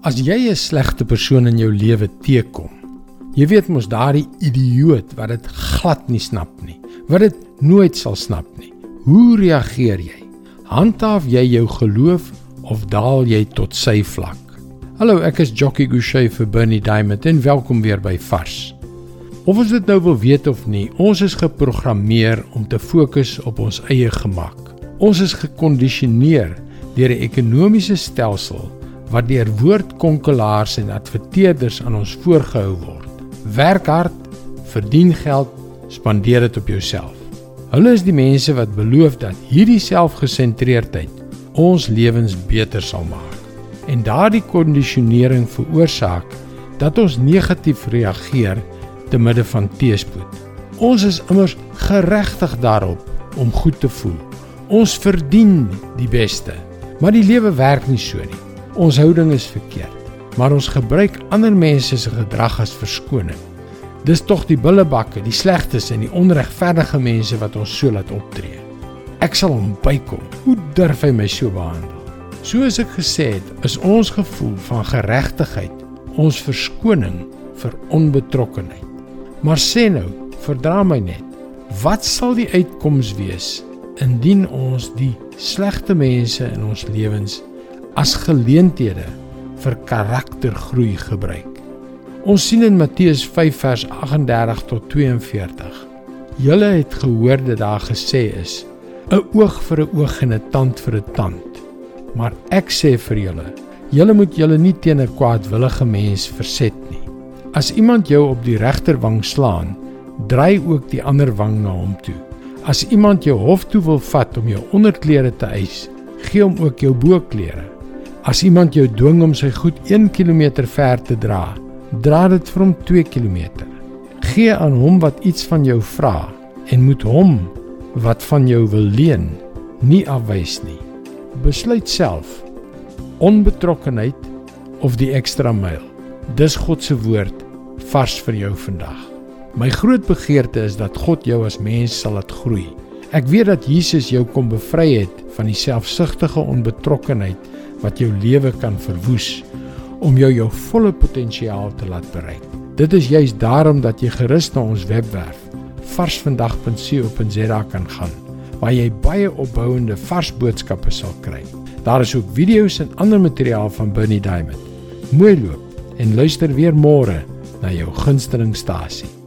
As jy 'n slegte persoon in jou lewe teekom, jy weet mos daardie idioot wat dit glad nie snap nie, wat dit nooit sal snap nie. Hoe reageer jy? Handhaaf jy jou geloof of daal jy tot sy vlak? Hallo, ek is Jockey Gouchee vir Bernie Diamond en welkom weer by Vars. Of ons dit nou wil weet of nie, ons is geprogrammeer om te fokus op ons eie gemak. Ons is gekondisioneer deur 'n ekonomiese stelsel wat deur woordkonkelaars en adverteerders aan ons voorgehou word. Werk hard, verdien geld, spandeer dit op jouself. Hulle is die mense wat beloof dat hierdie selfgesentreerdheid ons lewens beter sal maak. En daardie kondisionering veroorsaak dat ons negatief reageer te midde van teëspoed. Ons is immers geregtig daarop om goed te voel. Ons verdien die beste. Maar die lewe werk nie so nie. Ons houding is verkeerd, maar ons gebruik ander mense se gedrag as verskoning. Dis tog die bullebakke, die slegtes en die onregverdige mense wat ons so laat optree. Ek sal hom bykom. Hoe durf hy my so behandel? Soos ek gesê het, is ons gevoel van geregtigheid ons verskoning vir onbetrokkenheid. Maar sê nou, verdra my net. Wat sal die uitkoms wees indien ons die slegte mense in ons lewens as geleenthede vir karaktergroei gebruik. Ons sien in Matteus 5 vers 38 tot 42. Julle het gehoor dat daar gesê is: 'n oog vir 'n oog en 'n tand vir 'n tand. Maar ek sê vir julle, julle moet julle nie teen 'n kwaadwillige mens verset nie. As iemand jou op die regterwang slaan, draai ook die ander wang na hom toe. As iemand jou hof toe wil vat om jou onderklere te eis, gee hom ook jou boklere. As iemand jou dwing om sy goed 1 km ver te dra, dra dit vir hom 2 km. Gee aan hom wat iets van jou vra en moet hom wat van jou wil leen nie afwys nie. Besluit self onbetrokkenheid of die ekstra myl. Dis God se woord vars vir jou vandag. My groot begeerte is dat God jou as mens sal laat groei. Ek weet dat Jesus jou kom bevry het van die selfsugtige onbetrokkenheid wat jou lewe kan verwoes om jou jou volle potensiaal te laat bereik. Dit is juis daarom dat jy gerus na ons webwerf varsvandag.co.za kan gaan waar jy baie opbouende vars boodskappe sal kry. Daar is ook video's en ander materiaal van Bernie Diamond. Mooi loop en luister weer môre na jou gunstelingstasie.